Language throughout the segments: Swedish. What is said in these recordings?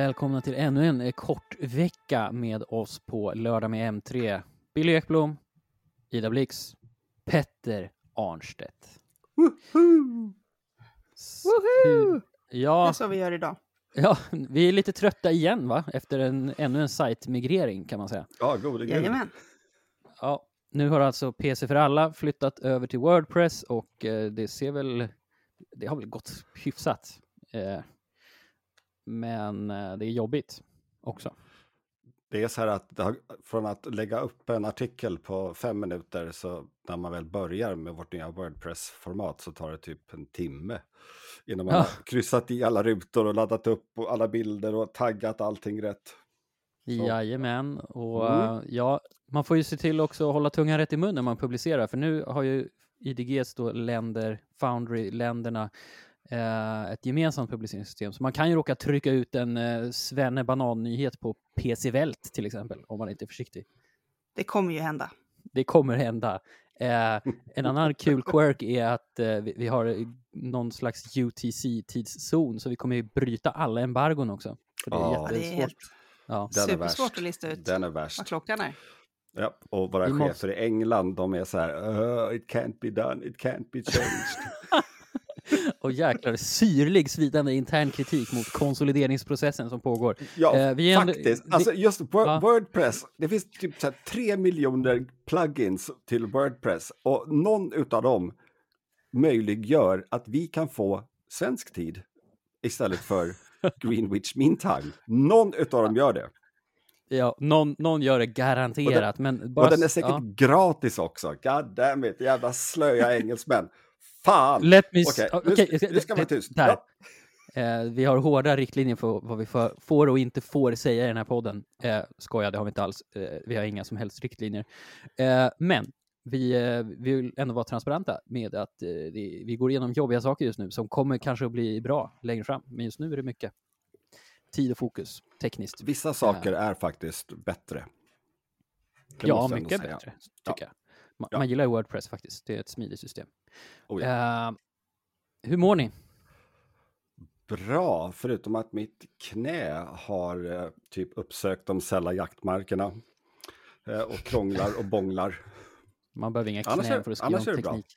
Välkomna till ännu en eh, kort vecka med oss på Lördag med M3. Billy Ekblom, Ida Blix, Petter Arnstedt. Woho! Woho! hur- Det är Ja, så vi gör idag. ja, vi är lite trötta igen va? Efter en, ännu en sajtmigrering kan man säga. Ja, gode gud. Jajamän. Ja, nu har alltså PC för alla flyttat över till Wordpress och eh, det ser väl, det har väl gått hyfsat. Eh, men eh, det är jobbigt också. Det är så här att har, från att lägga upp en artikel på fem minuter så när man väl börjar med vårt nya Wordpress-format så tar det typ en timme innan man Ja. har kryssat i alla rutor och laddat upp och alla bilder och taggat allting rätt. Så. Jajamän, och Mm. eh, ja, man får ju se till också att hålla tungan rätt i mun när man publicerar, för nu har ju IDGs då länder, Foundry-länderna, ett gemensamt publiceringssystem. Så man kan ju råka trycka ut en eh, Svenne Banan-nyhet på PC Welt till exempel, om man inte är försiktig. Det kommer ju hända. Det kommer hända. Eh, en annan kul quirk är att eh, vi, vi har någon slags UTC-tidszon, så vi kommer ju bryta alla embargon också. För det är Ja. Ja, det är jättesvårt. helt Ja. Supersvårt att lista ut Den är värst. vad klockan är. Ja, och våra Vi chefer måste- i England, de är så här, "Uh, it can't be done, it can't be changed. Och jäklar syrlig svidande intern kritik mot konsolideringsprocessen som pågår. Ja, Eh, ändå- faktiskt. vi- Alltså just Ja. Wordpress, det finns typ så tre miljoner plugins till Wordpress och någon utav dem möjliggör att vi kan få svensk tid istället för Greenwich Mean Time. Någon utav dem gör det. Ja, någon, någon gör det garanterat, men bara... och den är säkert ja. gratis också. God damn it, jävla slöa engelsmän. Fan! Let me... Okej, s- nu, okej, nu ska man tyst. Där. Ja. Eh, vi har hårda riktlinjer för vad vi får, får och inte får säga i den här podden. Eh, skoja, det har vi inte alls. Eh, vi har inga som helst riktlinjer. Eh, men vi, eh, vi vill ändå vara transparenta med att eh, det, vi går igenom jobbiga saker just nu som kommer kanske att bli bra längre fram. Men just nu är det mycket tid och fokus tekniskt. Vissa saker är faktiskt bättre. Det ja, mycket bättre, tycker Ja. jag. Man, Ja. man gillar Wordpress faktiskt. Det är ett smidigt system. Oh, ja. Eh, hur mår ni? Bra, förutom att mitt knä har eh, typ uppsökt de sälla jaktmarkerna. Eh, och krånglar och bånglar. Man behöver inga Annars knän är- för att skriva om det bra. teknik.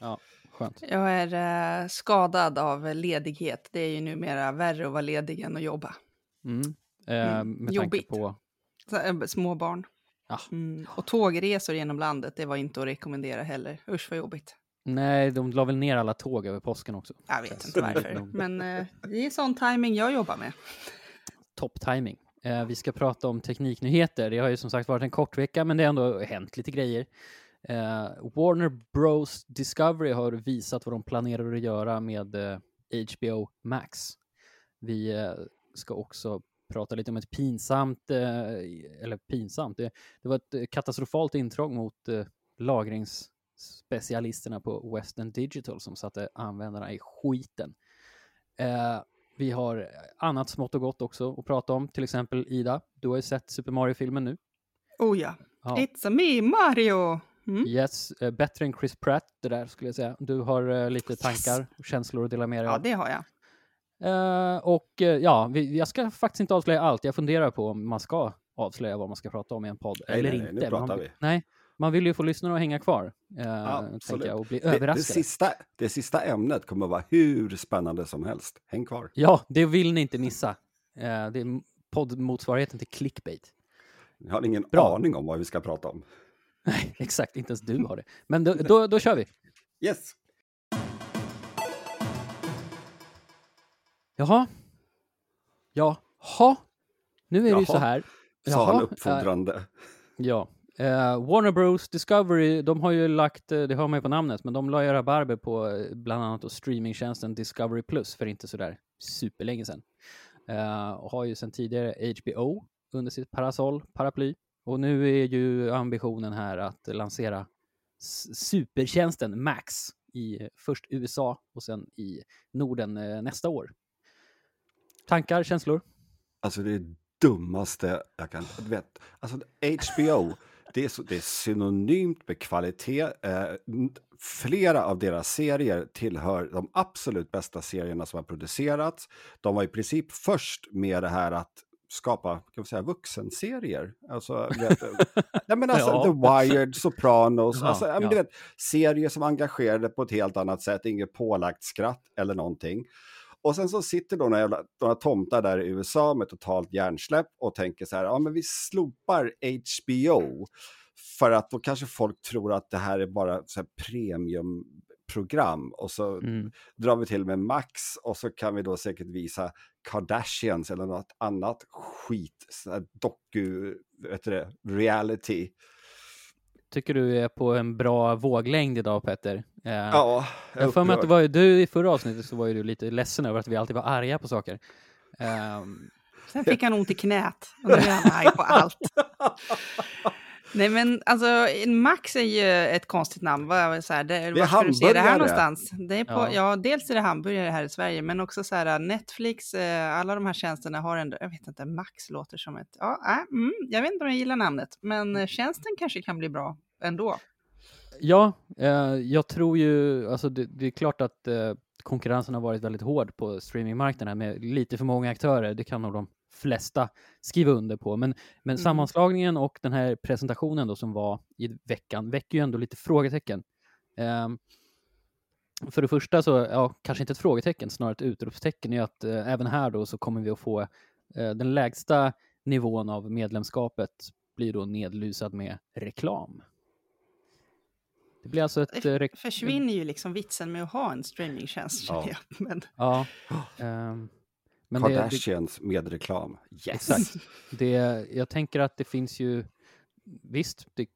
Ja, skönt. Jag är eh, skadad av ledighet. Det är ju numera värre att vara ledig än att jobba. Mm. Eh, Mm, med jobbigt. tanke på... Eh, små barn. Ja. Mm. Och tågresor genom landet, det var inte att rekommendera heller. Usch vad jobbigt. Nej, de la väl ner alla tåg över påsken också. Jag vet inte varför. Men eh, det är sån timing jag jobbar med. Topp-timing. Eh, vi ska prata om tekniknyheter. Det har ju som sagt varit en kort vecka, men det har ändå hänt lite grejer. Eh, Warner Bros Discovery har visat vad de planerar att göra med eh, HBO Max. Vi eh, ska också prata lite om ett pinsamt, eh, eller pinsamt, det, det var ett eh, katastrofalt intrång mot eh, lagringsspecialisterna på Western Digital som satte användarna i skiten. Vi har annat smått och gott också att prata om, till exempel Ida, du har ju sett Super Mario-filmen nu. Oh ja. Ja. It's a me, Mario! Mm. Yes, bättre än Chris Pratt det där skulle jag säga. Du har lite tankar och känslor att dela med dig Ja, av. det har jag. Eh, och eh, ja, vi, jag ska faktiskt inte avslöja allt. Jag funderar på om man ska avslöja vad man ska prata om i en podd Nej, eller nej, nej, inte. nu pratar man, vi. Nej, man vill ju få lyssnarna att hänga kvar. Uh, jag, och bli Det, det, överraskade. sista, det sista ämnet kommer att vara hur spännande som helst. Häng kvar. Ja, det vill ni inte missa. Det är poddmotsvarigheten till clickbait. Jag har ingen Bra. aning om vad vi ska prata om. Nej, exakt, inte ens du har det. Men då, då, då kör vi. Yes! Jaha. Jaha. Nu är det ju Jaha, så här. Sa han Jaha, uppfordrande. Ja. Eh, Warner Bros Discovery, de har ju lagt, eh, det har man ju på namnet, men de la ju rabarber på eh, bland annat streamingtjänsten Discovery Plus för inte sådär superlänge sedan. Eh, och har ju sedan tidigare HBO under sitt parasoll, paraply. Och nu är ju ambitionen här att lansera supertjänsten Max i först USA och sen i Norden nästa år. Tankar, känslor? Alltså det är dummaste jag kan... Du vet, alltså HBO, det, är så, det är synonymt med kvalitet. Eh, flera av deras serier tillhör de absolut bästa serierna som har producerats. De var i princip först med det här att skapa kan man säga, vuxenserier. Alltså, vet, ja, men alltså ja. The Wired, Sopranos, ja, alltså, ja. Men, du vet, serier som engagerade på ett helt annat sätt, inget pålagt skratt eller någonting. Och sen så sitter då några, jävla, några tomtar där i USA med totalt hjärnsläpp och tänker så här, ja men vi slopar HBO för att då kanske folk tror att det här är bara så här premiumprogram och så mm. drar vi till med Max och så kan vi då säkert visa Kardashians eller något annat skit, doku, vet du det, reality. Tycker du är på en bra våglängd idag Petter? Uh, ja, jag har för mig att det var ju, du i förra avsnittet så var ju du lite ledsen över att vi alltid var arga på saker. Um... Sen fick han ont i knät och nu är han arg på allt. Nej men alltså Max är ju ett konstigt namn. Vad, så här, det, det är var du se det här någonstans? Det är på, ja. ja. dels är det hamburgare här i Sverige, men också så här Netflix, eh, alla de här tjänsterna har ändå, jag vet inte, Max låter som ett, ja, äh, mm, jag vet inte om jag gillar namnet, men eh, tjänsten kanske kan bli bra ändå. Ja, eh, jag tror ju, alltså det, det är klart att eh, konkurrensen har varit väldigt hård på streamingmarknaden med lite för många aktörer. Det kan nog de flesta skriva under på. Men, men mm. sammanslagningen och den här presentationen då som var i veckan väcker ju ändå lite frågetecken. Um, för det första så, ja, kanske inte ett frågetecken, snarare ett utropstecken är att eh, även här då så kommer vi att få eh, den lägsta nivån av medlemskapet blir då nedlusad med reklam. Det blir alltså ett... Det försvinner ju liksom vitsen med att ha en streamingtjänst. Ja. Men... ja um, men Kardashians det, det, med reklam. Yes! Exakt. Det, jag tänker att det finns ju, visst, det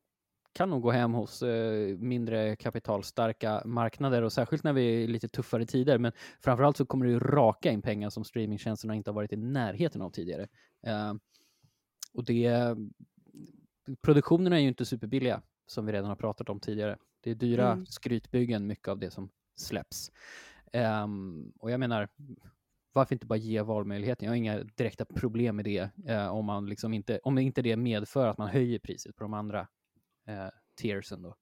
kan nog gå hem hos eh, mindre kapitalstarka marknader och särskilt när vi är lite tuffare tider. Men framförallt så kommer det ju raka in pengar som streamingtjänsterna inte har varit i närheten av tidigare. Eh, och det, produktionerna är ju inte superbilliga som vi redan har pratat om tidigare. Det är dyra mm. skrytbyggen, mycket av det som släpps. Um, och jag menar, varför inte bara ge valmöjligheten? Jag har inga direkta problem med det eh, om, man liksom inte, om inte det medför att man höjer priset på de andra eh, tiersen. Då.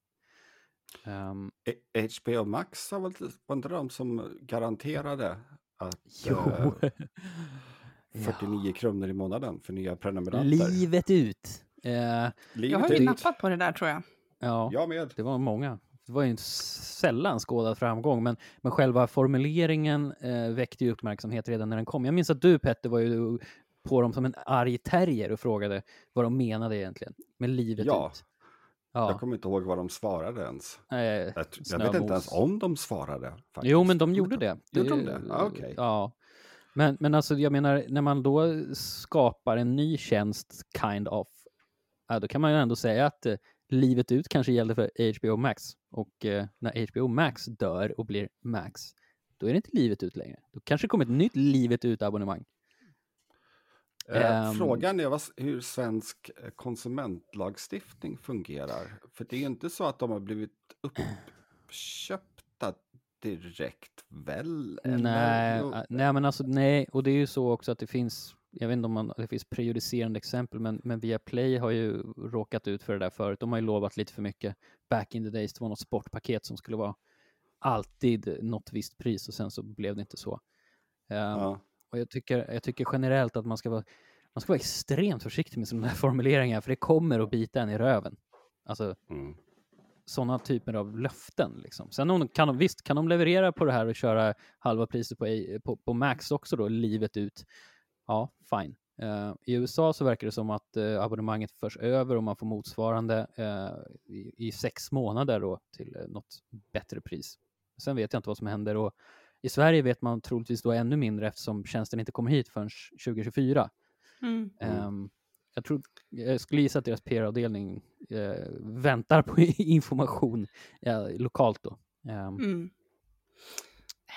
Um, ehm. HBO Max var väl var inte de som garanterade att jo. Eh, 49 ja. kronor i månaden för nya prenumeranter? Livet ut! Eh, Livet jag har ju nappat på det där tror jag. Ja, jag med. det var många det var ju en sällan skådad framgång, men, men själva formuleringen eh, väckte ju uppmärksamhet redan när den kom. Jag minns att du Petter var ju på dem som en arg terrier och frågade vad de menade egentligen med livet ja. ut. Ja. Jag kommer inte ihåg vad de svarade ens. Eh, jag, jag vet inte ens om de svarade. Faktiskt. Jo, men de gjorde det. Gjorde de det? Ah, okay. Ja. Men, men alltså, jag menar, när man då skapar en ny tjänst, kind of, ja, då kan man ju ändå säga att eh, livet ut kanske gällde för HBO Max. Och eh, när HBO Max dör och blir Max, då är det inte livet ut längre. Då kanske det kommer ett nytt livet ut-abonnemang. Eh, um, frågan är vad, hur svensk eh, konsumentlagstiftning fungerar. För det är inte så att de har blivit uppköpta direkt väl? Nej, nej, men alltså nej, och det är ju så också att det finns jag vet inte om man, det finns prejudicerande exempel, men, men Viaplay har ju råkat ut för det där förut. De har ju lovat lite för mycket back in the days. Det var något sportpaket som skulle vara alltid något visst pris och sen så blev det inte så. Um, ja. Och jag tycker, jag tycker generellt att man ska vara, man ska vara extremt försiktig med sådana här formuleringar, för det kommer att bita en i röven. Alltså, mm. sådana typer av löften. Liksom. Sen kan de, visst, kan de leverera på det här och köra halva priset på, på, på Max också då, livet ut, ja, fine. Uh, I USA så verkar det som att uh, abonnemanget förs över och man får motsvarande uh, i, i, sex månader då till något bättre pris. Sen vet jag inte vad som händer och i Sverige vet man troligtvis då ännu mindre eftersom tjänsten inte kommer hit förrän 2024. Mm. Um, jag, tror, jag skulle gissa att deras PR-avdelning väntar på information lokalt då. Um, mm.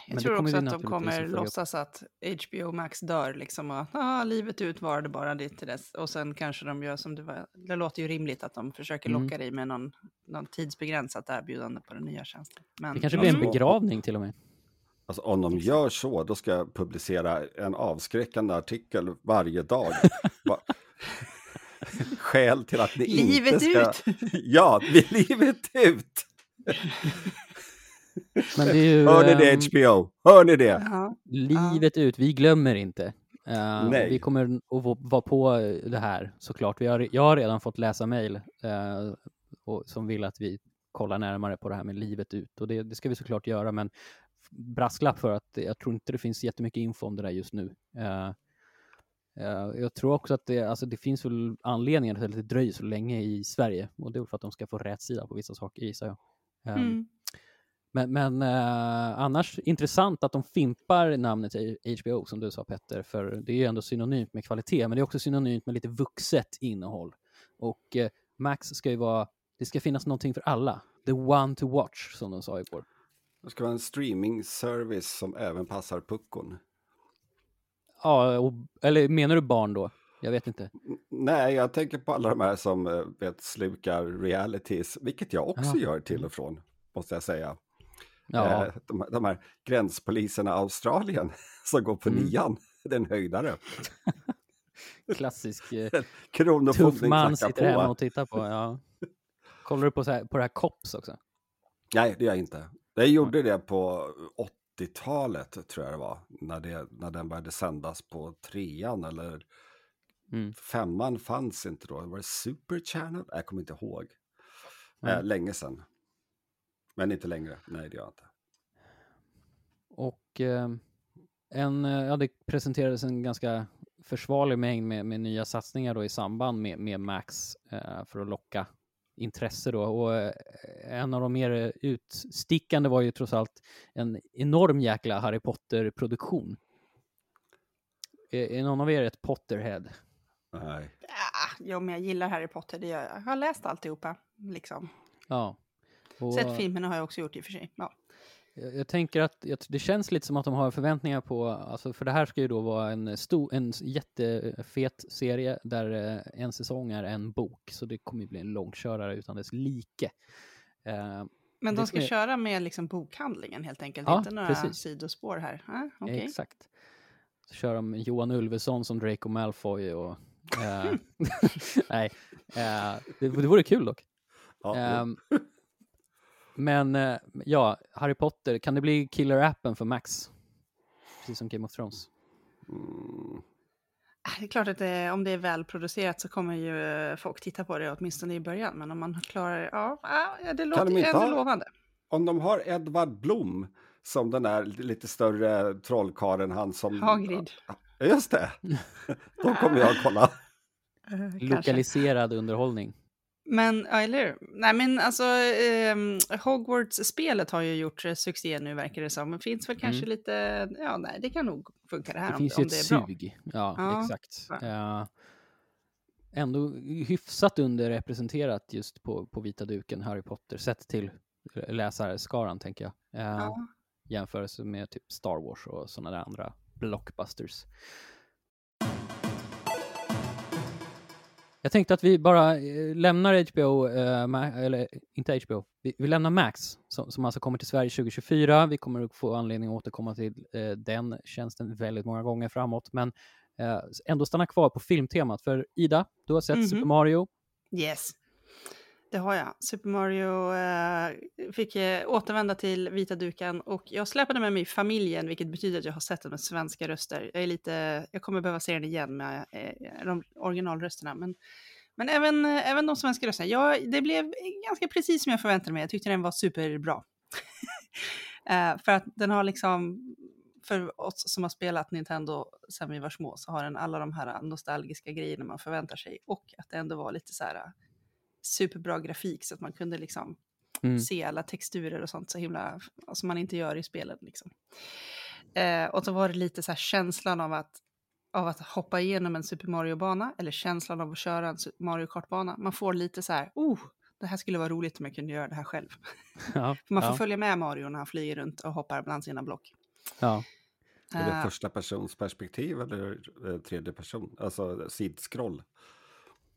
Jag tror också att de kommer låtsas att HBO Max dör liksom och ah, livet ut var det bara dit till dess. Och sen kanske de gör som det var. Det låter ju rimligt att de försöker mm. locka dig med någon, någon tidsbegränsat erbjudande på den nya tjänsten. Men, det kanske blir en begravning till och med. Alltså om de gör så, då ska jag publicera en avskräckande artikel varje dag. skäl till att ni livet inte ska... ut! ja, livet ut! Men det är ju, Hör ni det ehm, HBO? Hör ni det? Ja. Livet ut, vi glömmer inte. Nej. vi kommer att va- vara på det här såklart. Vi har, jag har redan fått läsa mejl och- som vill att vi kollar närmare på det här med livet ut och det, det ska vi såklart göra men brasklapp för att jag tror inte det finns jättemycket info om det där just nu. Eh, jag tror också att det, alltså det finns väl anledningar till att det dröjer så länge i Sverige och det är för att de ska få rätt sida på vissa saker gissar jag. Eh, Mm. Men, men eh, annars intressant att de fimpar namnet HBO som du sa Petter, för det är ju ändå synonymt med kvalitet, men det är också synonymt med lite vuxet innehåll. Och eh, Max ska ju vara, det ska finnas någonting för alla. The one to watch, som de sa igår. Det ska vara en streaming-service som även passar puckon. Ja, och, eller menar du barn då? Jag vet inte. Nej, jag tänker på alla de här som eh, vet, slukar realities, vilket jag också Ja. gör till och från, måste jag säga. Ja, Eh, de, de här gränspoliserna i Australien som går på Mm. nian, den höjdare. klassisk eh, tuff man sitter hemma på. och tittar på. Ja. Kollar du på, så här, på det här COPS också? Nej, det gör jag inte. Jag gjorde det på 80-talet, tror jag det var, när, det, när den började sändas på trean eller Mm. femman fanns inte då. Var det Super Channel? Jag kommer inte ihåg. Nej. Eh, länge sedan. Men inte längre. Nej, det gör jag inte. Och eh, en, eh, ja, det presenterades en ganska försvarlig mängd med, med nya satsningar då i samband med, med Max eh, för att locka intresse då. Och eh, en av de mer utstickande var ju trots allt en enorm jäkla Harry Potter-produktion. Är, är någon av er ett Potterhead? Nej. Ja, jo, men jag gillar Harry Potter, det gör jag. Jag har läst alltihopa, liksom. Ja. Och, Sett filmerna har jag också gjort i och för sig. Ja. Jag, jag tänker att jag, det känns lite som att de har förväntningar på, alltså för det här ska ju då vara en, stor, en jättefet serie där eh, en säsong är en bok, så det kommer ju bli en långkörare utan dess like. Eh, Men de ska är- köra med liksom bokhandlingen helt enkelt, Ja, inte några precis. sidospår här. Ah, okej. Exakt. Så kör de Johan Ulveson som Draco Malfoy och... eh, nej, eh, det, det vore kul dock. Ja, Ehm, men eh, ja, Harry Potter, kan det bli killer-appen för Max? Precis som Game of Thrones. mm, Ah, Det är klart att det, om det är välproducerat så kommer ju eh, folk titta på det åtminstone i början. Men om man klarar ja, ja, det låter de inte ändå ha- lovande. om de har Edvard Blom som den där lite större trollkaren han som... Hagrid. Ja, Just det. Då kommer jag att kolla. Eh. Lokaliserad underhållning. Men, ja, eller hur? Nej, men alltså, ehm, Hogwarts-spelet har ju gjort eh, succé nu verkar det som. Det finns väl kanske Mm. lite, ja, nej, det kan nog funka det här Det om, finns om ju det ett är bra. sug. Ja, Ja, exakt. ja. Eh, ändå hyfsat underrepresenterat just på, på vita duken, Harry Potter, sett till läsarskaran tänker jag. Eh, Ja. Jämförelse med typ Star Wars och sådana där andra blockbusters. Jag tänkte att vi bara eh, lämnar HBO, eh, eller inte HBO, vi, vi lämnar Max som, som alltså kommer till Sverige 2024. Vi kommer att få anledning att återkomma till eh, den tjänsten väldigt många gånger framåt, men eh, ändå stanna kvar på filmtemat. För Ida, du har sett Mhm. Super Mario. Yes, det har jag. Super Mario eh, fick eh, återvända till vita duken och jag släpade med mig familjen, vilket betyder att jag har sett den med svenska röster. Jag, är lite, jag kommer behöva se den igen med eh, de originalrösterna, men, men även, eh, även de svenska rösterna. Jag, det blev ganska precis som jag förväntade mig. Jag tyckte den var superbra. eh, för att den har liksom, för oss som har spelat Nintendo sedan vi var små, så har den alla de här nostalgiska grejerna man förväntar sig och att det ändå var lite så här superbra grafik så att man kunde liksom Mm. se alla texturer och sånt så himla, som man inte gör i spelet liksom. Eh, och så var det lite så här känslan av att, av att hoppa igenom en Super Mario-bana eller känslan av att köra en Super Mario Kart-bana. Man får lite så här, oh, det här skulle vara roligt om jag kunde göra det här själv. Ja, man får ja, följa med Mario när han flyger runt och hoppar bland sina block. ja. Är det Eh, första persons perspektiv eller eh, tredje person? Alltså sidskroll.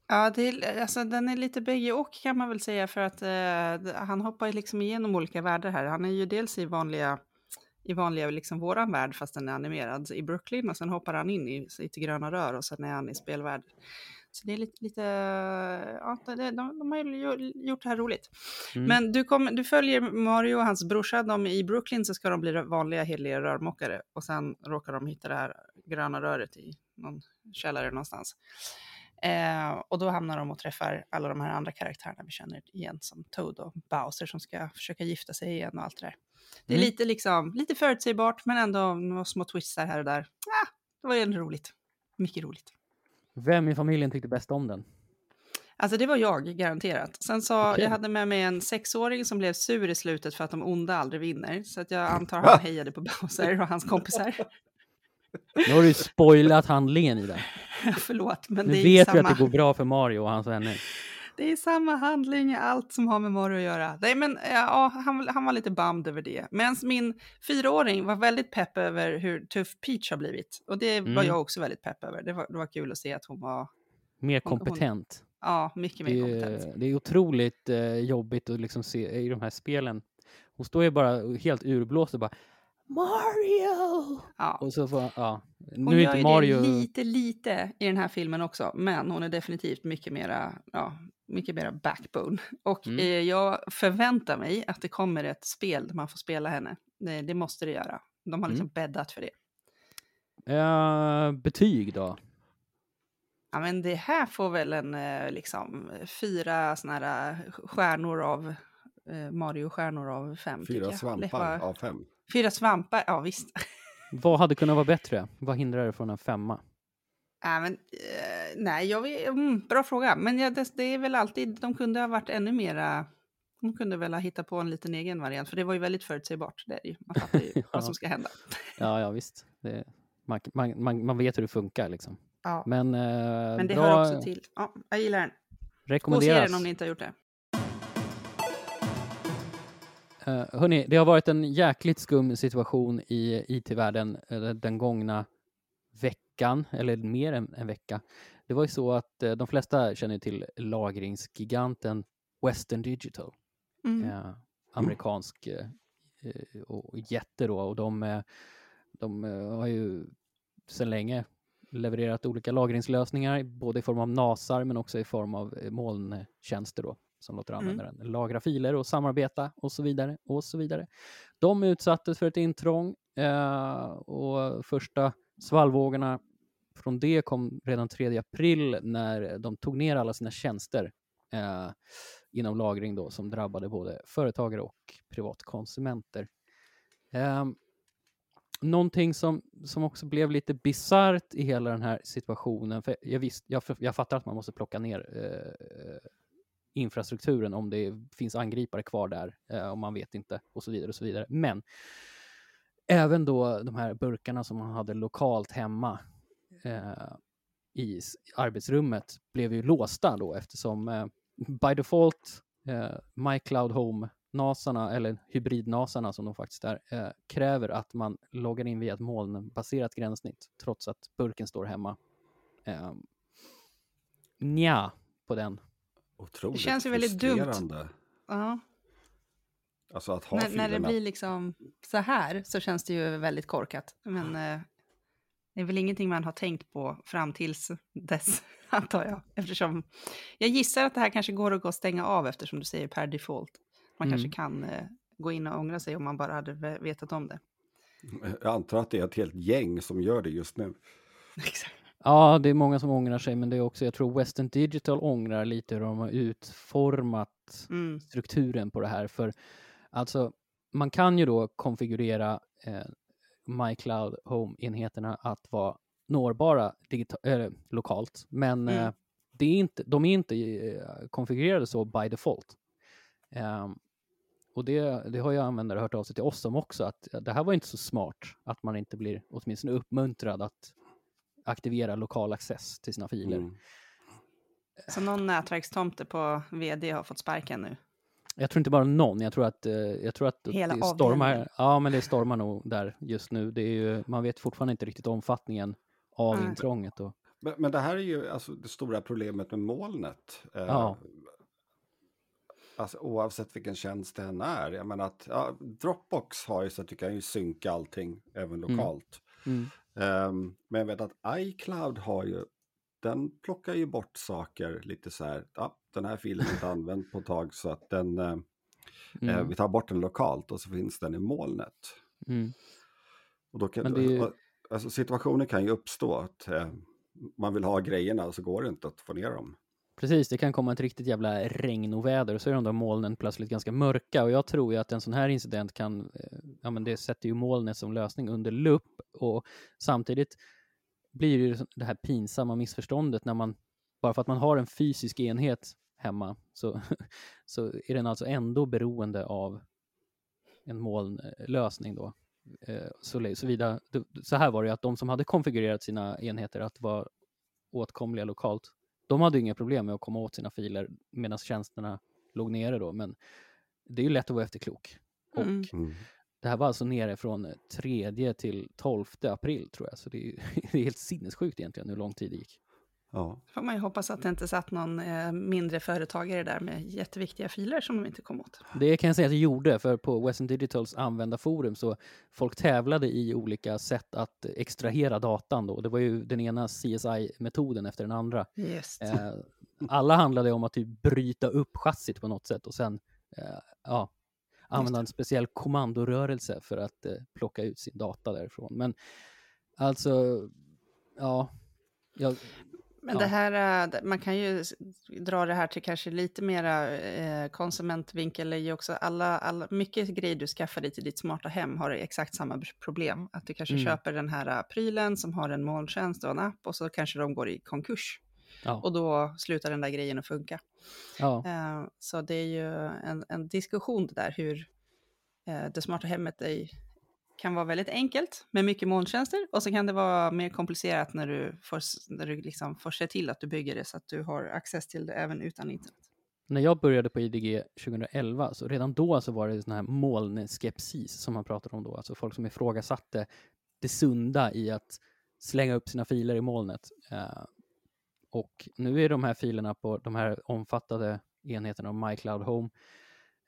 Ja, det är, alltså, den är lite bägge och kan man väl säga för att eh, han hoppar ju liksom igenom olika världar här. Han är ju dels i vanliga, i vanliga liksom våran värld fast den är animerad i Brooklyn och sen hoppar han in i, i till gröna rör och sen är han i spelvärld. Så det är lite, lite ja, de, de, de har gjort det här roligt. Mm. Men du, kom, du följer Mario och hans brorsa, de, i Brooklyn så ska de bli vanliga hederliga rörmokare och sen råkar de hitta det här gröna röret i någon källare någonstans. Eh, och då hamnar de och träffar alla de här andra karaktärerna vi känner igen som Toad och Bowser som ska försöka gifta sig igen och allt det där. Det är mm. lite, liksom, lite förutsägbart men ändå några små twistar här och där. Ah, det var ju roligt. Mycket roligt. Vem i familjen tyckte bäst om den? Alltså det var jag, garanterat. Sen så, okay. jag hade med mig en sexåring som blev sur i slutet för att de onda aldrig vinner. Så att jag antar att han hejade på Bowser och hans kompisar. Nu har du spoilat handlingen i den. Förlåt, men nu det är vet samma... vi att det går bra för Mario och hans vänner. Det är samma handling, allt som har med Mario att göra. Nej, men, ja, han, han var lite bummed över det. Medan min fyraåring var väldigt pepp över hur tuff Peach har blivit. Och det var mm. jag också väldigt pepp över. Det var, det var kul att se att hon var... Mer kompetent. Hon, ja, mycket mer kompetent. Det är otroligt eh, jobbigt att liksom se i de här spelen. Hon står ju bara helt urblåst och bara Mario! Ja. Och så får, ja. Nu hon är inte Mario... det lite, lite i den här filmen också, men hon är definitivt mycket mera, ja, mycket mera backbone. Och mm. eh, jag förväntar mig att det kommer ett spel där man får spela henne. Det, det måste det göra. De har liksom mm. bäddat för det. Uh, betyg då? Ja, men det här får väl en eh, liksom fyra såna här eh, stjärnor av eh, Mario-stjärnor av fem. Fyra svampar av fem. Fyra svampar, ja visst. Vad hade kunnat vara bättre? Vad hindrar det från en femma? Äh, men, eh, nej, jag vet, mm, bra fråga. Men ja, det, det, är väl alltid, de kunde ha varit ännu mera, de kunde väl ha hittat på en liten egen variant, för det var ju väldigt förutsägbart. Det är ju, man fattar ju ja. vad som ska hända. ja, ja visst. Det, man, man, man, vet hur det funkar liksom. Ja. Men, eh, Men det bra... hör också till. Ja, jag gillar den. Rekommenderas. Gå och se den om ni inte har gjort det. Uh, hörni, det har varit en jäkligt skum situation i IT-världen uh, den gångna veckan, eller mer än en vecka. Det var ju så att uh, de flesta känner till lagringsgiganten Western Digital. Mm. Uh, amerikansk och jätte då och de, de har ju sedan länge levererat olika lagringslösningar, både i form av NASAR men också i form av molntjänster då som låter användaren mm. lagra filer och samarbeta och så vidare och så vidare. De utsattes för ett intrång eh, och första svallvågorna från det kom redan 3 april när de tog ner alla sina tjänster eh, inom lagring då som drabbade både företagare och privatkonsumenter. Eh, någonting som, som också blev lite bisarrt i hela den här situationen, för jag, visst, jag, jag fattar att man måste plocka ner eh, infrastrukturen om det finns angripare kvar där, eh, om man vet inte och så vidare och så vidare. Men även då de här burkarna som man hade lokalt hemma eh, i arbetsrummet blev ju låsta då eftersom eh, by default eh, MyCloud Home NASarna, eller hybrid-NASarna som de faktiskt är, eh, kräver att man loggar in via ett molnbaserat gränssnitt trots att burken står hemma. Eh, nja, på den Otroligt Det känns ju väldigt dumt. Ja. Alltså att ha när, när det blir liksom så här så känns det ju väldigt korkat. Men eh, det är väl ingenting man har tänkt på fram tills dess, antar jag. Eftersom jag gissar att det här kanske går att gå och stänga av eftersom du säger per default. Man mm. kanske kan eh, gå in och ångra sig om man bara hade vetat om det. Jag antar att det är ett helt gäng som gör det just nu. Exakt. Ja, det är många som ångrar sig, men det är också, jag tror Western Digital ångrar lite hur de har utformat mm. strukturen på det här. För alltså, man kan ju då konfigurera eh, MyCloud Home-enheterna att vara nårbara äh, lokalt, men mm. eh, det är inte, de är inte eh, konfigurerade så by default. Um, och det, det har ju användare hört av sig till oss om också, att det här var inte så smart, att man inte blir åtminstone uppmuntrad att aktivera lokal access till sina filer. Mm. Så någon nätverkstomte på vd har fått sparken nu? Jag tror inte bara någon, jag tror att, eh, jag tror att Hela det stormar, ja, men det stormar nog där just nu. Det är ju, man vet fortfarande inte riktigt omfattningen av mm. intrånget. Och... Men, men, det här är ju alltså det stora problemet med molnet. Eh, ja. Alltså, oavsett vilken tjänst det än är. Jag menar att ja, Dropbox har ju så att du kan ju synka allting även mm. lokalt. Mm. Um, men jag vet att iCloud har ju den plockar ju bort saker lite så här, ja, den här filen är inte använd på ett tag så att den, eh, eh, mm. vi tar bort den lokalt och så finns den i molnet. Mm. Och då kan, det... alltså, situationer kan ju uppstå att eh, man vill ha grejerna och så går det inte att få ner dem. Precis, det kan komma ett riktigt jävla regnoväder och så är de där molnen plötsligt ganska mörka och jag tror ju att en sån här incident kan, eh, ja men det sätter ju molnet som lösning under lupp och samtidigt blir det ju det här pinsamma missförståndet när man, bara för att man har en fysisk enhet hemma så, så är den alltså ändå beroende av en molnlösning då. Eh, så, så, så, så här var det ju att de som hade konfigurerat sina enheter att vara åtkomliga lokalt de hade inga problem med att komma åt sina filer medan tjänsterna låg nere då, men det är ju lätt att vara efterklok. Mm. Och mm. det här var alltså nere från 3 till 12 april tror jag, så det är, det är helt sinnessjukt egentligen hur lång tid det gick. Ja. får man ju hoppas att det inte satt någon eh, mindre företagare där med jätteviktiga filer som de inte kom åt. Det kan jag säga att det gjorde, för på Western Digitals användarforum så folk tävlade i olika sätt att extrahera datan då. Det var ju den ena CSI-metoden efter den andra. Just. Eh, alla handlade om att typ bryta upp chassit på något sätt och sen eh, ja, använda en speciell kommandorörelse för att plocka ut sin data därifrån. Men alltså, ja, jag, men ja. det här, äh, man kan ju dra det här till kanske lite mera eh, konsumentvinkel, är ju också alla, alla, mycket grejer du skaffar dig till ditt smarta hem har exakt samma problem. Att du kanske mm. köper den här äh, prylen som har en molntjänst och en app och så kanske de går i konkurs. Ja. Och då slutar den där grejen att funka. Ja. Eh, så det är ju en, en diskussion det där hur eh, det smarta hemmet är kan vara väldigt enkelt med mycket molntjänster och så kan det vara mer komplicerat när du får, när du liksom får se till att du bygger det så att du har access till det även utan internet. När jag började på IDG 2011, så redan då så var det sån här molnskepsis som man pratade om då, alltså folk som ifrågasatte det sunda i att slänga upp sina filer i molnet. Uh, och nu är de här filerna på de här omfattade enheterna av MyCloud Home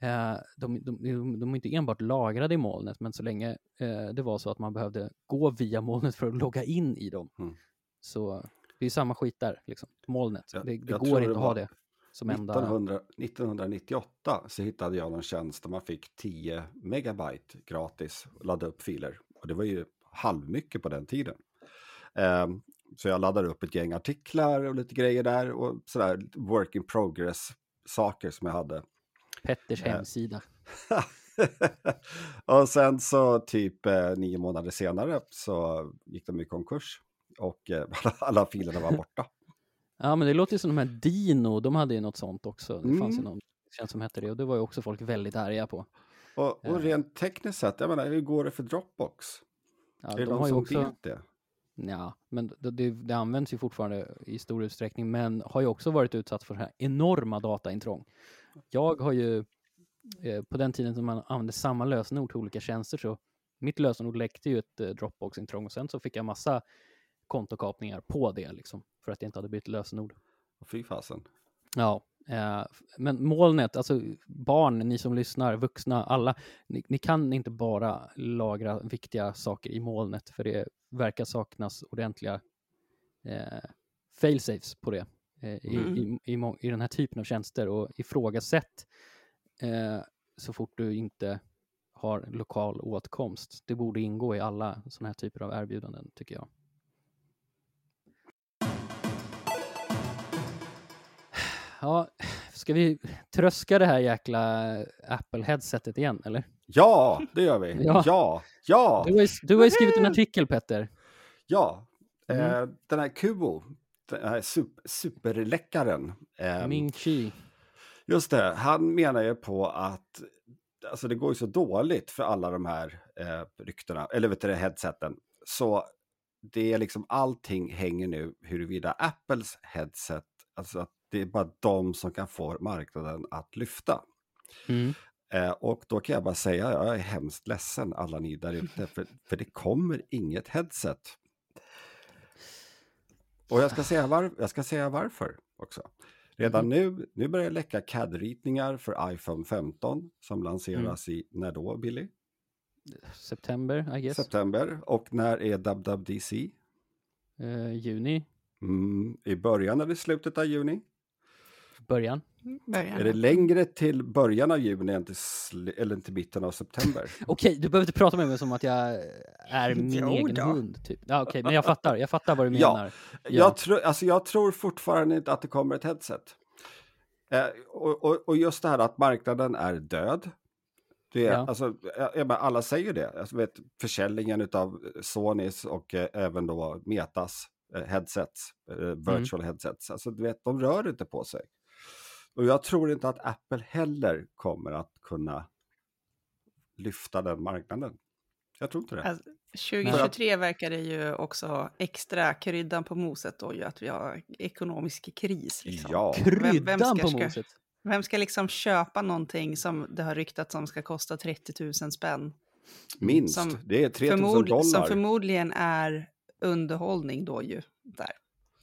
de, de, de, de, är inte enbart lagrade i molnet, men så länge eh, det var så att man behövde gå via molnet för att logga in i dem. Mm. Så det är samma skit där, liksom. molnet. Ja, det, det går inte att ha det som 1900, enda... 1998 så hittade jag någon tjänst där man fick 10 megabyte gratis att ladda upp filer. Och det var ju halvmycket på den tiden. Eh, så jag laddade upp ett gäng artiklar och lite grejer där och sådär work in progress saker som jag hade. Petters hemsida. och sen så typ eh, nio månader senare så gick de i konkurs och eh, alla filerna var borta. ja, men det låter ju som de här Dino, de hade ju något sånt också. Det mm. fanns ju någon tjänst som hette det och det var ju också folk väldigt arga på. Och, och eh. rent tekniskt sett, jag menar, hur går det för Dropbox? Ja, är det de någon som också... vet det? Ja, men det, det, används ju fortfarande i stor utsträckning, men har ju också varit utsatt för här enorma dataintrång. Jag har ju eh, på den tiden som man använde samma lösenord till olika tjänster så mitt lösenord läckte ju ett eh, Dropbox-intrång och sen så fick jag massa kontokapningar på det liksom för att jag inte hade bytt lösenord. Fy fasen. Ja, eh, men molnet, alltså barn, ni som lyssnar, vuxna, alla, ni, ni, kan inte bara lagra viktiga saker i molnet för det verkar saknas ordentliga eh, failsafes på det eh, mm. i, i, i, i, den här typen av tjänster och ifrågasätt eh, så fort du inte har lokal åtkomst. Det borde ingå i alla sådana här typer av erbjudanden tycker jag. Ja, ska vi tröska det här jäkla Apple-headsetet igen, eller? Ja, det gör vi. Ja, ja. ja. Du, har, du har ju skrivit en artikel, Petter. Ja, mm. eh, den här Kubo, här super, superläckaren. Eh, Ming Chi. Just det, han menar ju på att alltså det går ju så dåligt för alla de här eh, ryktena, eller vet du headseten. Så det är liksom allting hänger nu huruvida Apples headset, alltså att det är bara de som kan få marknaden att lyfta. Mm. Eh, och då kan jag bara säga, jag är hemskt ledsen alla ni där ute, för, för det kommer inget headset. Och jag ska säga, var, jag ska säga varför också. Redan mm. nu, nu börjar det läcka CAD-ritningar för iPhone 15 som lanseras mm. i, när då Billy? September, I guess. September. Och när är WWDC? Uh, juni. Mm, I början eller slutet av juni? Början. Början. Är det längre till början av juni än till, eller till mitten av september? Okej, du behöver inte prata med mig som att jag är min Jo egen då. hund. Typ. Ja, Okej, men jag fattar. Jag fattar vad du Ja. menar. Jag, tror, alltså jag tror fortfarande inte att det kommer ett headset. Eh, och, och, och just det här att marknaden är död. Det Ja. alltså, jag, jag menar, alla säger det. Alltså, vet, försäljningen av Sonys och eh, även då Metas eh, headsets, eh, virtual headsets, alltså, du vet, de rör inte på sig. Och jag tror inte att Apple heller kommer att kunna lyfta den marknaden. Jag tror inte det. Alltså, 2023 verkar det ju också extra kryddan på moset då ju att vi har ekonomisk kris. Liksom. Ja, Kryddan ska- på ska- moset. Vem ska liksom köpa någonting som det har ryktats om ska kosta 30 000 spänn? minst. som det är 3000 Förmod, dollar. som förmodligen är underhållning då ju. Där.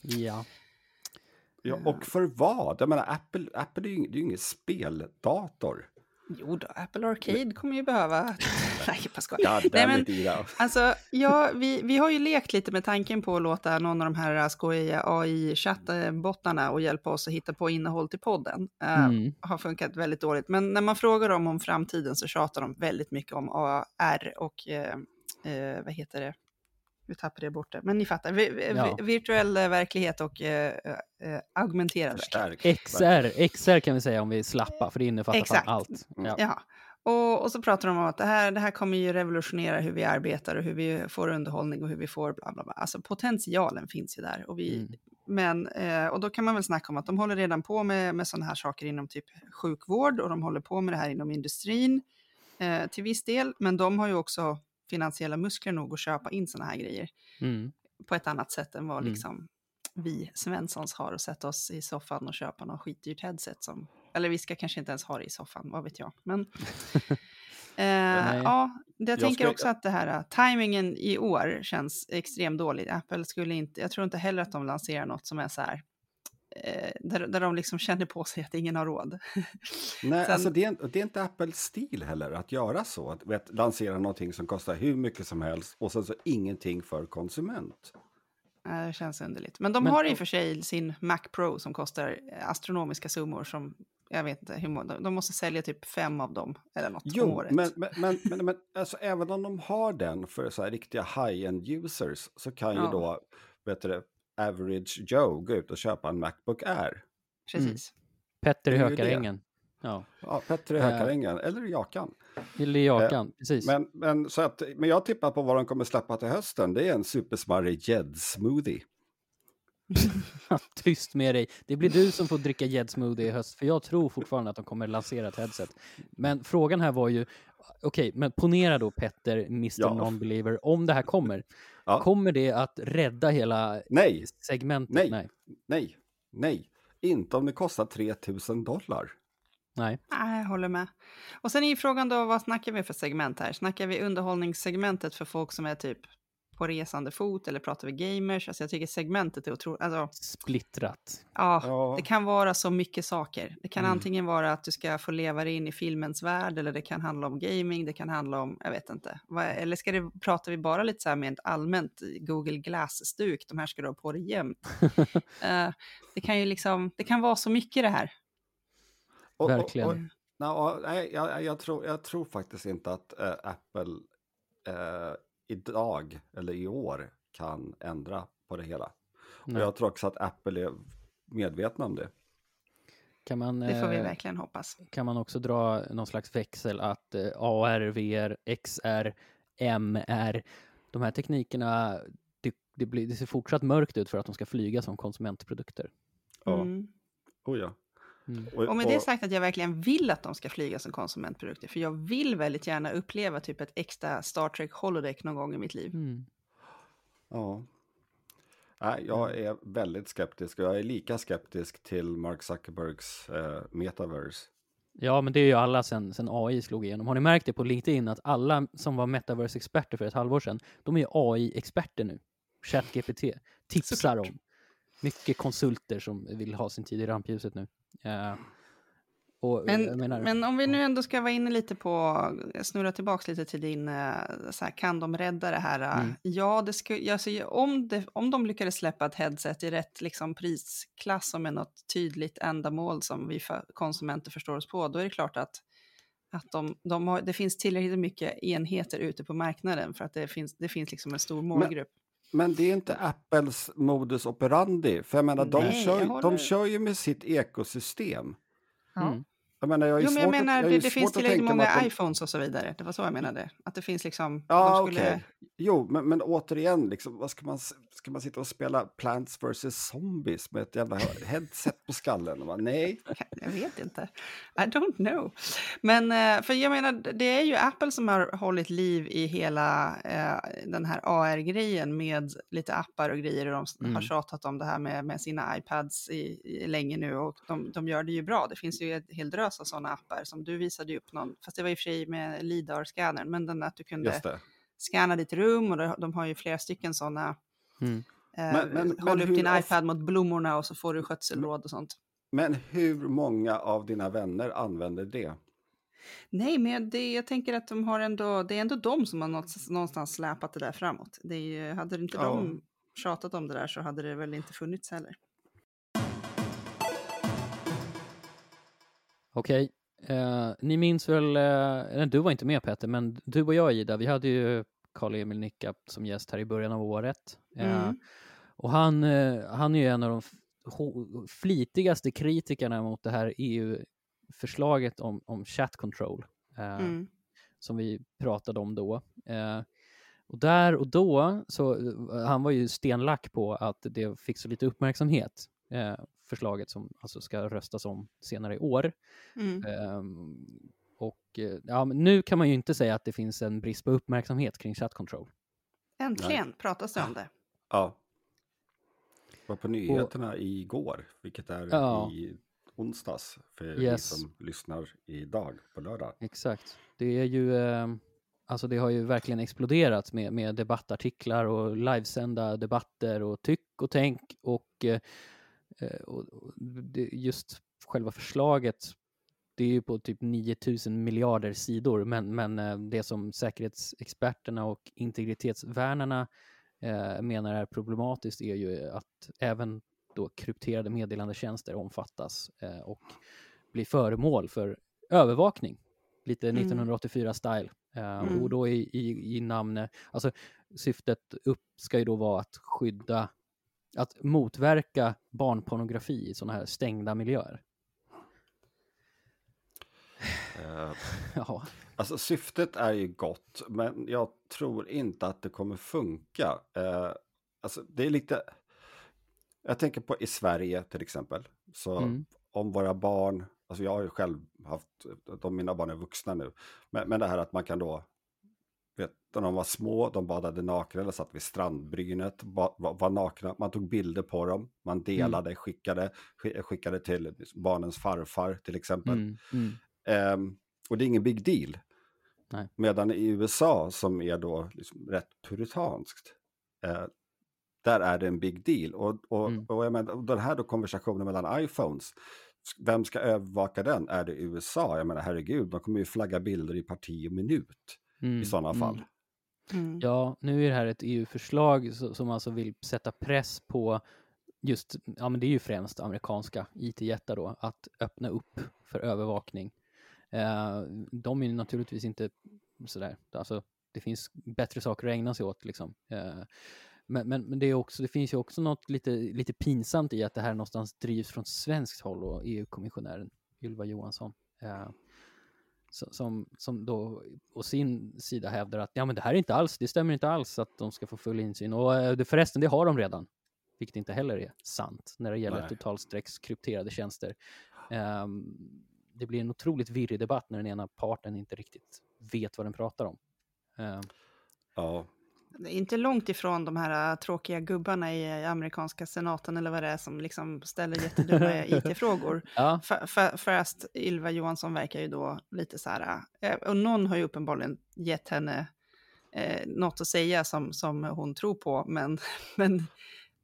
Ja. Ja, och för vad? Jag menar, Apple, Apple är ju det är ju ingen speldator. Jo då, Apple Arcade kommer ju behöva... Nej, jag bara skojar. God Nej, men-. Alltså, ja, vi, vi har ju lekt lite med tanken på att låta någon av de här skojiga AI-chattbottarna och hjälpa oss att hitta på innehåll till podden. Eh, Mm. har funkat väldigt dåligt. Men när man frågar dem om framtiden så tjatar de väldigt mycket om AR och eh, eh, vad heter det? Nu tappade jag bort det, men ni fattar. Vi, vi, Ja. Virtuell eh, verklighet och eh, eh, augmenterad verklighet. XR, XR kan vi säga om vi är slappa, för det innefattar Exakt. allt. Ja. Ja, och, och så pratar de om att det här, det här kommer ju revolutionera hur vi arbetar och hur vi får underhållning och hur vi får bla bla bla. Alltså potentialen finns ju där. Och, vi, Mm. men, eh, och då kan man väl snacka om att de håller redan på med, med sådana här saker inom typ sjukvård och de håller på med det här inom industrin eh, till viss del. Men de har ju också finansiella muskler nog att köpa in sådana här grejer Mm. på ett annat sätt än vad Mm. liksom vi Svenssons har och sätta oss i soffan och köpa någon skitdyrt headset som, eller vi ska kanske inte ens ha det i soffan, vad vet jag. Men eh, ja, jag, Jag tänker ska- också att det här uh, timingen i år känns extremt dålig. Apple skulle inte, jag tror inte heller att de lanserar något som är så här, eh, där, där de liksom känner på sig att ingen har råd. Nej, Sen- alltså det är, det är inte Apples stil heller att göra så. Att vet, lansera någonting som kostar hur mycket som helst och sen så ingenting för konsument. Eh, Det känns underligt. Men de Men- har i och för sig sin Mac Pro som kostar astronomiska summor som jag vet inte hur många, de måste sälja typ fem av dem eller något om Jo, året. men, men, men, men, men alltså, även om de har den för så här riktiga high-end users så kan ju Ja. då vet du, average Joe gå ut och köpa en Macbook Air. Precis. Petter i Hökarängen. Ja, Ja, Petter i Äh. Hökarängen eller i Jakan. eller i Jakan, precis. Men, men, så att, men jag tippar på vad de kommer släppa till hösten. Det är en supersmarrig gäddsmoothie. Tyst med dig. Det blir du som får dricka Jed Smoothie i höst, för jag tror fortfarande att de kommer lansera ett headset. Men frågan här var ju, okej, men ponera då Petter, Mr Ja. Non-Believer, om det här kommer. Ja. Kommer det att rädda hela Nej, segmentet? Nej. Nej. nej, nej. Inte om det kostar 3000 dollar. Nej. Nej, jag håller med. Och sen är ju frågan då, vad snackar vi för segment här? Snackar vi underhållningssegmentet för folk som är typ på resande fot eller pratar vi gamers? Alltså jag tycker segmentet är otroligt, alltså Splittrat. ja, Ja. det kan vara så mycket saker. Det kan Mm. antingen vara att du ska få leva dig in i filmens värld eller det kan handla om gaming, det kan handla om, jag vet inte. Vad, eller ska det, pratar vi bara lite så här med ett allmänt Google Glass-stuk, de här ska du ha på dig jämt. Eh, det kan ju liksom, det kan vara så mycket det här. Och- och- Verkligen. och- Nå, nej, jag, jag, tror, jag tror faktiskt inte att eh, Apple eh, idag eller i år kan ändra på det hela. Och jag tror också att Apple är medvetna om det. Kan man, Det får vi eh, verkligen hoppas. kan man också dra någon slags växel att eh, AR, VR, XR, MR, de här teknikerna, det, det, blir, det ser fortsatt mörkt ut för att de ska flyga som konsumentprodukter. Ja. Mm. Oh, ja. Mm. Och med det sagt att jag verkligen vill att de ska flyga som konsumentprodukter, för jag vill väldigt gärna uppleva typ ett extra Star Trek holodeck någon gång i mitt liv. Mm. Ja. Nej, jag är väldigt skeptisk och jag är lika skeptisk till Mark Zuckerbergs eh, metaverse. Ja, men det är ju alla sen, sen AI slog igenom. Har ni märkt det på LinkedIn att alla som var metaverse-experter för ett halvår sedan, de är AI-experter nu. ChatGPT tipsar om. Mycket konsulter som vill ha sin tid i rampljuset nu. Eh, Och, men, menar, men om vi nu ändå ska vara inne lite på, snurra tillbaka lite till din, eh, så här, kan de rädda det här? Eh? Mm. Ja, det skulle, alltså, om, det, om de lyckades släppa ett headset i rätt liksom, prisklass och med något tydligt ändamål som vi för, konsumenter förstår oss på, då är det klart att, att de, de har, det finns tillräckligt mycket enheter ute på marknaden för att det finns, det finns liksom en stor målgrupp. Men, men det är inte Apples modus operandi, för jag menar, Nej, de, kör, jag de kör ju med sitt ekosystem. Ja. Mm. Jag menar, jag, jo, men jag menar, att, det, det finns tillräckligt många de... iPhones och så vidare. Det var så jag menade. Att det finns liksom... Ja, skulle... okej. Okay. Jo, men, men återigen, liksom, vad ska man, ska man sitta och spela Plants vs. Zombies med ett jävla headset på skallen? Man, nej. Jag vet inte. I don't know. Men eh, för jag menar, det är ju Apple som har hållit liv i hela eh, den här AR-grejen med lite appar och grejer. Och de mm. har tjatat om det här med, med sina iPads i, i länge nu och de, de gör det ju bra. Det finns ju ett hel drös av sådana appar som du visade upp någon, fast det var i och för sig med LIDAR-scannern, men den att du kunde scanna ditt rum och de har ju flera stycken sådana. Mm. Eh, men, men, håll upp din iPad mot blommorna och så får du skötselråd och sånt. Men hur många av dina vänner använder det? Nej, men det, jag tänker att de har ändå, det är ändå de som har någonstans släpat det där framåt. Det är, hade inte ja. de tjatat om det där så hade det väl inte funnits heller. Okej, eh, ni minns väl, eh, du var inte med Peter, men du och jag Ida, vi hade ju Karl-Emil Nicka som gäst här i början av året. Eh, mm. och han, eh, han är ju en av de flitigaste kritikerna mot det här EU-förslaget om, om chat control, eh, mm. som vi pratade om då. Eh, och där och då, så han var ju stenlack på att det fick så lite uppmärksamhet förslaget som alltså ska röstas om senare i år. Mm. Um, och eh, ja, nu kan man ju inte säga att det finns en brist på uppmärksamhet kring chat control. Äntligen Nej. pratas det om det. Ja. Det var på nyheterna och, igår, vilket är ja. i onsdags för yes. er som lyssnar idag på lördag. Exakt. Det är ju, eh, alltså det har ju verkligen exploderat med, med debattartiklar och livesända debatter och tyck och tänk och Eh, och, just själva förslaget, det är ju på typ 9000 miljarder sidor, men, men eh, det som säkerhetsexperterna och integritetsvärnarna eh, menar är problematiskt är ju att även då krypterade meddelandetjänster omfattas eh, och blir föremål för övervakning. Lite 1984-style. Mm. mm. Och då i, i, i namnet, alltså syftet upp ska ju då vara att skydda att motverka barnpornografi i sådana här stängda miljöer? Uh, ja. Alltså syftet är ju gott, men jag tror inte att det kommer funka. Uh, alltså det är lite... Jag tänker på i Sverige till exempel. Så mm. om våra barn, alltså jag har ju själv haft, de mina barn är vuxna nu, men, men det här att man kan då när de var små, de badade nakna eller satt vid strandbrynet, var, var, nakna. Man tog bilder på dem, man delade, mm. skickade, skickade till barnens farfar till exempel. Mm. Mm. Um, och det är ingen big deal. Nej. Medan i USA, som är då liksom rätt puritanskt, uh, där är det en big deal. Och, och, mm. och jag menar, den här då konversationen mellan iPhones, vem ska övervaka den? Är det USA? Jag menar herregud, de kommer ju flagga bilder i parti och minut mm, i sådana fall. Mm mm. Ja, nu är det här ett EU-förslag som alltså vill sätta press på just, ja men det är ju främst amerikanska IT-jättar då, att öppna upp för övervakning. Eh, de är naturligtvis inte sådär, alltså det finns bättre saker att ägna sig åt liksom. Eh, men, men, men, det, är också, det finns ju också något lite, lite pinsamt i att det här någonstans drivs från svenskt håll och EU-kommissionären Ylva Johansson. Eh, som, som då å sin sida hävdar att ja, men det här är inte alls, det stämmer inte alls att de ska få full insyn. Och eh, det, förresten, det har de redan, vilket inte heller är sant när det gäller totalstreckskrypterade tjänster. Um, det blir en otroligt virrig debatt när den ena parten inte riktigt vet vad den pratar om. Um, ja, inte långt ifrån de här äh, tråkiga gubbarna i amerikanska senaten eller vad det är som liksom ställer jättedumma it-frågor. Ja. Fast Ylva Johansson verkar ju då lite så här, äh, och någon har ju uppenbarligen gett henne eh, något att säga som, som hon tror på, men, men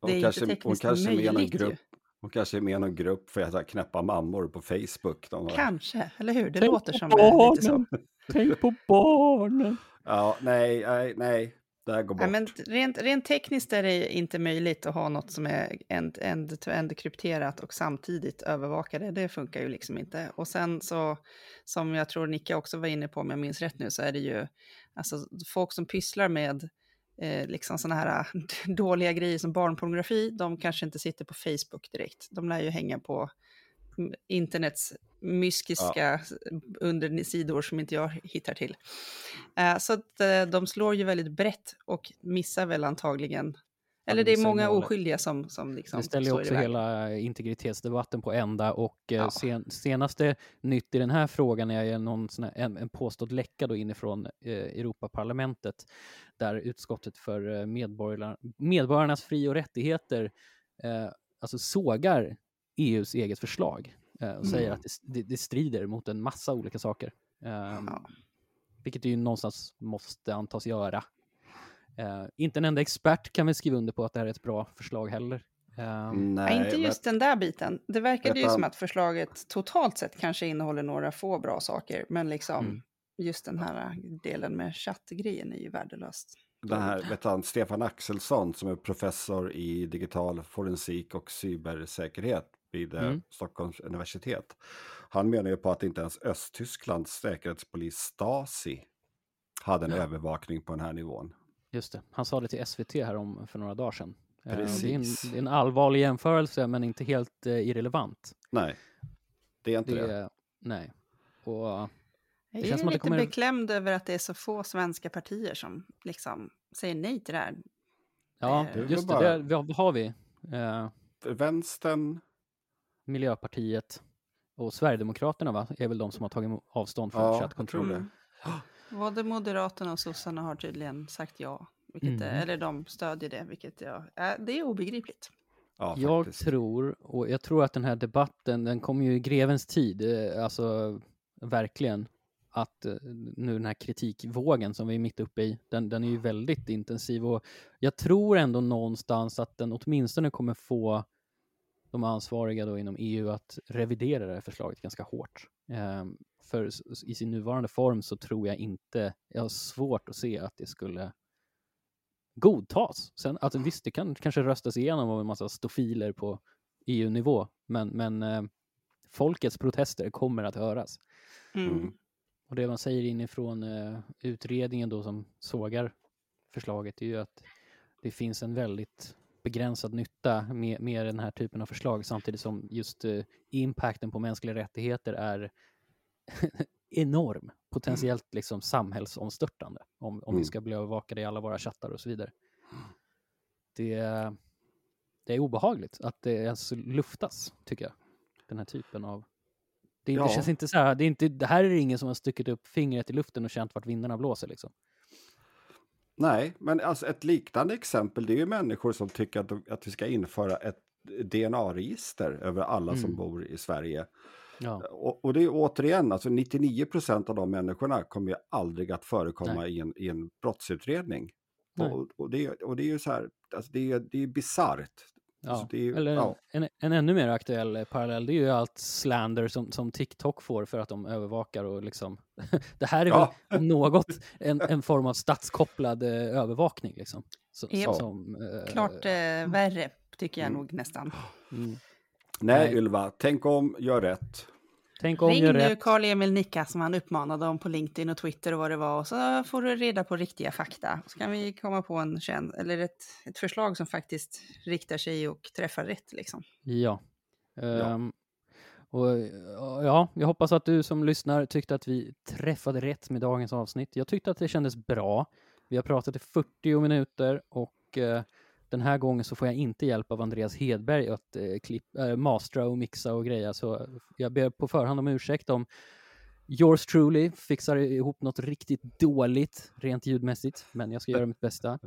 det är kanske, inte tekniskt hon kanske möjligt. Grupp, Hon kanske är med i någon grupp för att knäppa mammor på Facebook. Kanske, eller hur? Det Tänk låter som barnen. lite så. Tänk på barnen. Ja, nej, nej, nej. Det här går bort. Ja, men rent, rent tekniskt är det inte möjligt att ha något som är end-to-end krypterat och samtidigt övervaka det. Det funkar ju liksom inte. Och sen så, som jag tror Nicka också var inne på, om jag minns rätt nu, så är det ju alltså, folk som pysslar med eh, liksom sådana här dåliga grejer som barnpornografi, de kanske inte sitter på Facebook direkt. De lär ju hänga på internets mystiska ja. undersidor som inte jag hittar till. Uh, så att uh, de slår ju väldigt brett och missar väl antagligen eller det är många oskyldiga som, som liksom Det ställer också hela integritetsdebatten på ända och eh, ja. sen, senaste nytt i den här frågan är någon sån här, en, en påstådd läcka då inifrån eh, Europaparlamentet där utskottet för eh, medborgarna, medborgarnas fri och rättigheter eh, alltså sågar EUs eget förslag eh, och säger mm. att det, det, strider mot en massa olika saker. Um, ja. Vilket det ju någonstans måste antas göra. Uh, inte en enda expert kan väl skriva under på att det här är ett bra förslag heller. Um, Nej, inte just den där biten. Det verkade ju som att förslaget totalt sett kanske innehåller några få bra saker, men liksom mm. just den här delen med chattgrejen är ju värdelöst. Den här, vet han, Stefan Axelsson som är professor i digital forensik och cybersäkerhet vid eh, mm. Stockholms universitet. Han menar ju på att inte ens Östtysklands säkerhetspolis Stasi hade en ja. övervakning på den här nivån. Just det, han sa det till SVT här om för några dagar sedan. Precis. Eh, det är, en, det är en allvarlig jämförelse men inte helt eh, irrelevant. Nej, det är inte det. det. Nej. Och jag är lite kommer... beklämd över att det är så få svenska partier som liksom säger nej till det här. Ja, det just det. Bara... det. Vad har vi? Uh... Vänstern, Miljöpartiet och Sverigedemokraterna va? är väl de som har tagit avstånd från ja, chattkontroller. Mm. Både Moderaterna och sossarna har tydligen sagt ja, vilket mm. är, eller de stödjer det, vilket jag, äh, det är obegripligt. Ja, jag tror, och jag tror att den här debatten, den kommer ju i grevens tid, eh, alltså verkligen, att eh, nu den här kritikvågen som vi är mitt uppe i, den, den är ju väldigt intensiv och jag tror ändå någonstans att den åtminstone kommer få de ansvariga då inom EU att revidera det här förslaget ganska hårt. Um, för i sin nuvarande form så tror jag inte, jag har svårt att se att det skulle godtas. Sen, alltså, visst, det kan kanske röstas igenom av en massa stofiler på EU-nivå, men, men eh, folkets protester kommer att höras. Mm. mm. Och det man säger inifrån eh, utredningen då som sågar förslaget är ju att det finns en väldigt begränsad nytta med, med den här typen av förslag samtidigt som just eh, impacten på mänskliga rättigheter är enorm, potentiellt mm. liksom samhällsomstörtande om, om mm. vi ska bli övervakade i alla våra chattar och så vidare. Det, det är obehagligt att det ens luftas, tycker jag. Den här typen av... Det, ja. det känns inte så här, det, är inte, det här är ingen som har stuckit upp fingret i luften och känt vart vindarna blåser liksom. Nej, men alltså ett liknande exempel det är ju människor som tycker att, att vi ska införa ett DNA-register över alla mm. som bor i Sverige. Ja. Och, och, det är återigen, alltså 99 procent av de människorna kommer ju aldrig att förekomma i en, i en brottsutredning. Och, och, det, och det är ju så här, alltså det, är, det är bisarrt. Ja. Alltså är, Eller ja. en, en ännu mer aktuell parallell, det är ju allt slander som, som TikTok får för att de övervakar och liksom... det här är ja. väl något en, en form av statskopplad eh, övervakning liksom. Så, yep. som, eh, Klart eh, värre, tycker jag mm. nog nästan. Mm. Nej, Ylva, tänk om, gör rätt. Tänk om, Ring gör nu Karl-Emil Nicka som han uppmanade om på LinkedIn och Twitter och vad det var och så får du reda på riktiga fakta. Så kan vi komma på en eller ett, ett förslag som faktiskt riktar sig och träffar rätt. Liksom. Ja. ja. Um, och, ja, jag hoppas att du som lyssnar tyckte att vi träffade rätt med dagens avsnitt. Jag tyckte att det kändes bra. Vi har pratat i 40 minuter och uh, den här gången så får jag inte hjälp av Andreas Hedberg att eh, klipp, äh, mastra och mixa och greja, så jag ber på förhand om ursäkt om yours truly fixar ihop något riktigt dåligt rent ljudmässigt, men jag ska göra mitt bästa.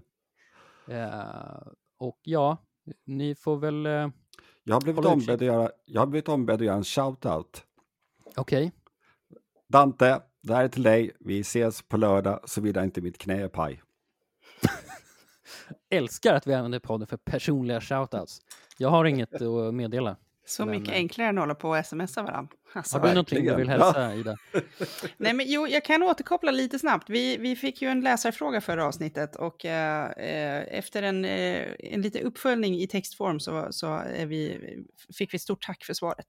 Uh, och ja, ni får väl... Uh, jag, har blivit ombedd att göra, jag har blivit ombedd att göra en shout-out. Okej. Okay. Dante, det här är till dig. Vi ses på lördag, såvida inte mitt knä är paj. älskar att vi använder podden för personliga shoutouts. Jag har inget att meddela. Så men, mycket eh, enklare än att hålla på och smsa varandra. Alltså, har du någonting du vill hälsa, ja. Ida? Nej, men jo, jag kan återkoppla lite snabbt. Vi, vi fick ju en läsarfråga förra avsnittet och eh, eh efter en, eh, en liten uppföljning i textform så, så är vi, fick vi stort tack för svaret.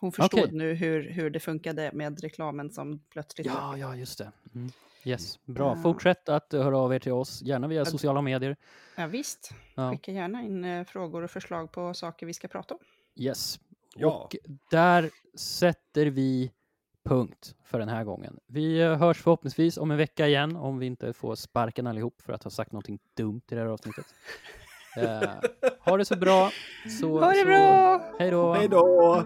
Hon förstod okay. nu hur, hur det funkade med reklamen som plötsligt... Ja, ja, just det. Mm. Yes, bra. Fortsätt att höra av er till oss, gärna via sociala medier. Ja, visst. Ja. Skicka gärna in eh, frågor och förslag på saker vi ska prata om. Yes. Ja. Och där sätter vi punkt för den här gången. Vi eh, hörs förhoppningsvis om en vecka igen om vi inte får sparken allihop för att ha sagt någonting dumt i det här avsnittet. uh, ha det så bra. Så, ha det så, bra! Hej då! Hej då!